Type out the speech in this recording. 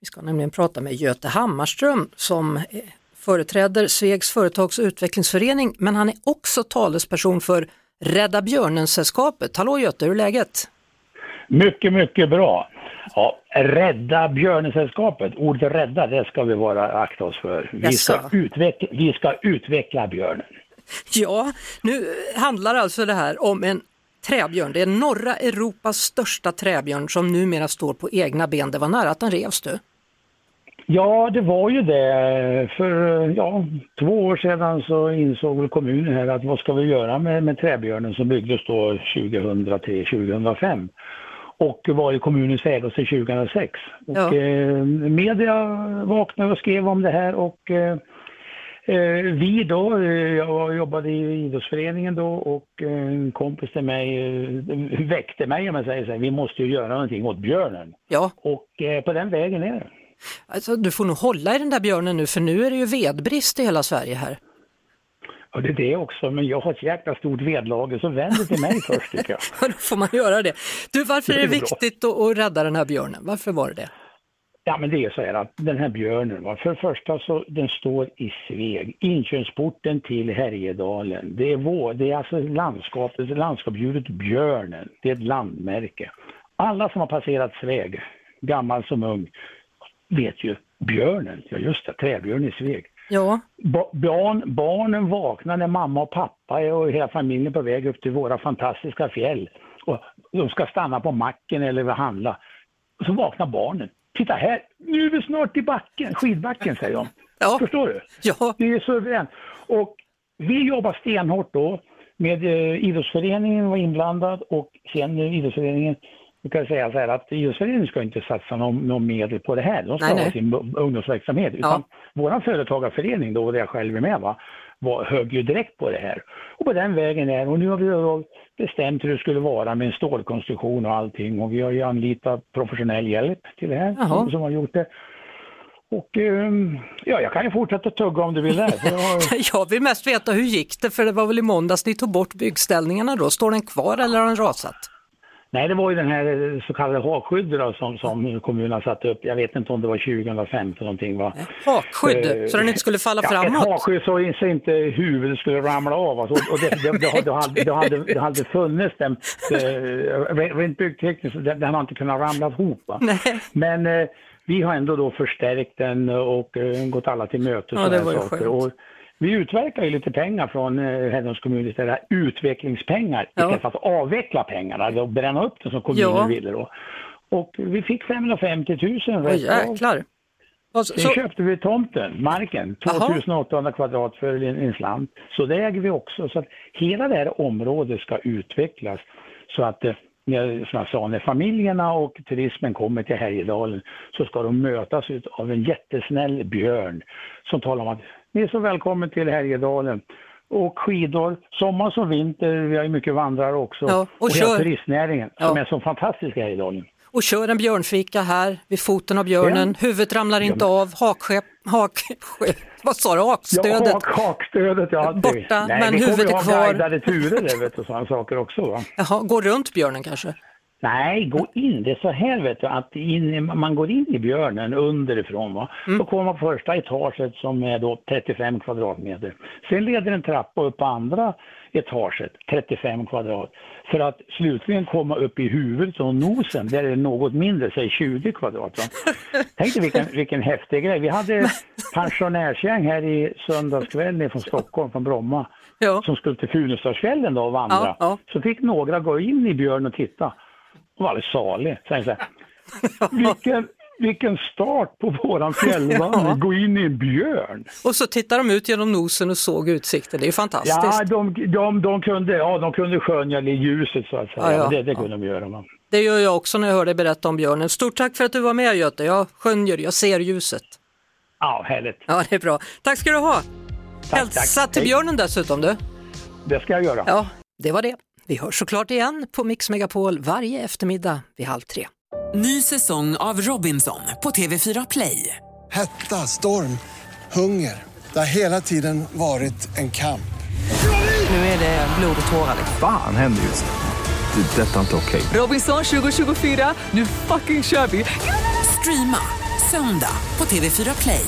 Vi ska nämligen prata med Göte Hammarström som eh, företräder Svegs företags och utvecklingsförening men han är också talesperson för Rädda Björnen-sällskapet. Hallå Göte, hur är läget? Mycket, mycket bra. Ja, rädda Björnesällskapet. Ordet rädda, det ska vi vara akta oss för. Vi ska, utveckla, vi ska utveckla björnen. Ja, nu handlar alltså det här om en träbjörn. Det är norra Europas största träbjörn som numera står på egna ben. Det var nära att den revs du. Ja, det var ju det. För ja, två år sedan så insåg väl kommunen här att vad ska vi göra med, med träbjörnen som byggdes då 2003-2005 och var i kommunens ägo sedan 2006. Och, Ja. eh, media vaknade och skrev om det här och eh, eh, vi då, eh, jag jobbade i idrottsföreningen då och eh, en kompis till mig väckte mig om jag säger så här, vi måste ju göra någonting åt björnen. Ja, Och på den vägen är det. Alltså du får nog hålla i den där björnen nu för nu är det ju vedbrist i hela Sverige här. Ja, det är det också, men jag har ett jäkla stort vedlager så vänd dig till mig först tycker jag. Då får man göra det. Du, varför är det Det är bra. viktigt att, att rädda den här björnen? Varför var det det? Ja, men det är så här att den här björnen, va, för det första så den står i Sveg, inkörsporten till Härjedalen. Det är, vår, det är alltså landskapet, landskapsdjuret björnen, det är ett landmärke. Alla som har passerat Sveg, gammal som ung, vet ju björnen, ja just det, träbjörn i Sveg. Ja, Ba- barn, barnen vaknar när mamma och pappa är och hela familjen är på väg upp till våra fantastiska fjäll. Och de ska stanna på macken eller handla. Så vaknar barnen. Titta här, nu är vi snart i backen, skidbacken säger de. Ja. Förstår du? ja, Det är suveränt. Och vi jobbar stenhårt då med eh, idrottsföreningen var inblandad och sen eh, idrottsföreningen vi kan säga så här att idrottsföreningen ska inte satsa någon, någon medel på det här. De ska Nej, ha nej. sin ungdomsverksamhet. Utan vår företagarförening då, där jag själv är med, va, var, högg ju direkt på det här. Och på den vägen är Och nu har vi då bestämt hur det skulle vara med en stålkonstruktion och allting. Och vi har ju anlitat professionell hjälp till det här Jaha. som, har gjort det. Och ehm, ja, jag kan ju fortsätta tugga om du vill det. Jag vill mest veta hur gick det för det var väl i måndags ni tog bort byggställningarna då? Står den kvar eller har den rasat? Nej, det var ju den här eh, så kallade hakskyddet då, som, som kommunen har satt upp. Jag vet inte om det var 2015 eller någonting. Va? Hakskydd, Eh, så den inte skulle falla Ja, ett framåt? hakskydd så så inte huvudet skulle ramla av. Alltså. Och det, det, det, det, hade, det, hade, det hade funnits den, eh, rent byggtekniskt, så den den har inte kunnat ramla ihop. Va? Nej. Men eh, vi har ändå då förstärkt den och eh, gått alla till mötes. Ja, det var ju skönt. Och vi utverkar ju lite pengar från eh, Hällnäs kommun istället, utvecklingspengar Ja. istället för att avveckla pengarna och bränna upp det som kommunen Ja. ville då. Och vi fick 550 000 Åh rätt av. jäklar. Alltså, Sen så, köpte vi tomten, marken, Jaha. 2800 kvadrat för en, en slant. Så det äger vi också. Så att hela det här området ska utvecklas så att eh, när, som jag sa, när familjerna och turismen kommer till Härjedalen så ska de mötas av en jättesnäll björn som talar om att ni är så välkommen till Härjedalen. Och skidor, sommar som vinter, vi har ju mycket vandrare också. Ja, och hela kör- turistnäringen som Ja. är så fantastisk i Härjedalen. och kör en björnfika här vid foten av björnen, huvudet ramlar inte av, hakskepp, hak, vad sa du, hakstödet? Ja, hak, hakstödet, ja. Borta, Nej, men vi kommer huvudet ju ha kvar. guidade turer vet du, sådana saker också. Va? Jaha, gå runt björnen kanske? Nej, gå in. Det är så här vet du, att in, man går in i björnen underifrån. Va? Mm. Då kommer man på första etaget som är då 35 kvadratmeter. Sen leder en trappa upp på andra etaget, 35 kvadrat. För att slutligen komma upp i huvudet och nosen, där är det något mindre, säg 20 kvadrat. Va? Tänk dig vilken, vilken häftig grej. Vi hade pensionärsgäng här i söndagskväll ner från Stockholm, från Bromma, Ja. som skulle till Funäsdalsfjällen då och vandra. Ja, ja. Så fick några gå in i björn och titta. De var alldeles salig. Så jag så vilken, vilken start på våran fjällvandring, Ja. gå in i en björn. Och så tittar de ut genom nosen och såg utsikten, det är ju fantastiskt. Ja, de, de, de, kunde, ja, de kunde skönja det ljuset så att säga. Ja, ja. Det, det kunde de göra. Man. Det gör jag också när jag hör dig berätta om björnen. Stort tack för att du var med Göte, jag skönjer, jag ser ljuset. Ja, härligt. Ja, det är bra. Tack ska du ha. Tack, Hälsa tack. till björnen dessutom du. Det ska jag göra. Ja, det var det. Vi hörs såklart igen på Mix Megapol varje eftermiddag vid halv tre. Ny säsong av Robinson på TV4 Play. Hetta, storm, hunger. Det har hela tiden varit en kamp. Nu är det blod och tårar. Fan händer just nu. Det. är Detta är inte okej. Robinson 2024, nu fucking kör vi! Streama söndag på TV4 Play.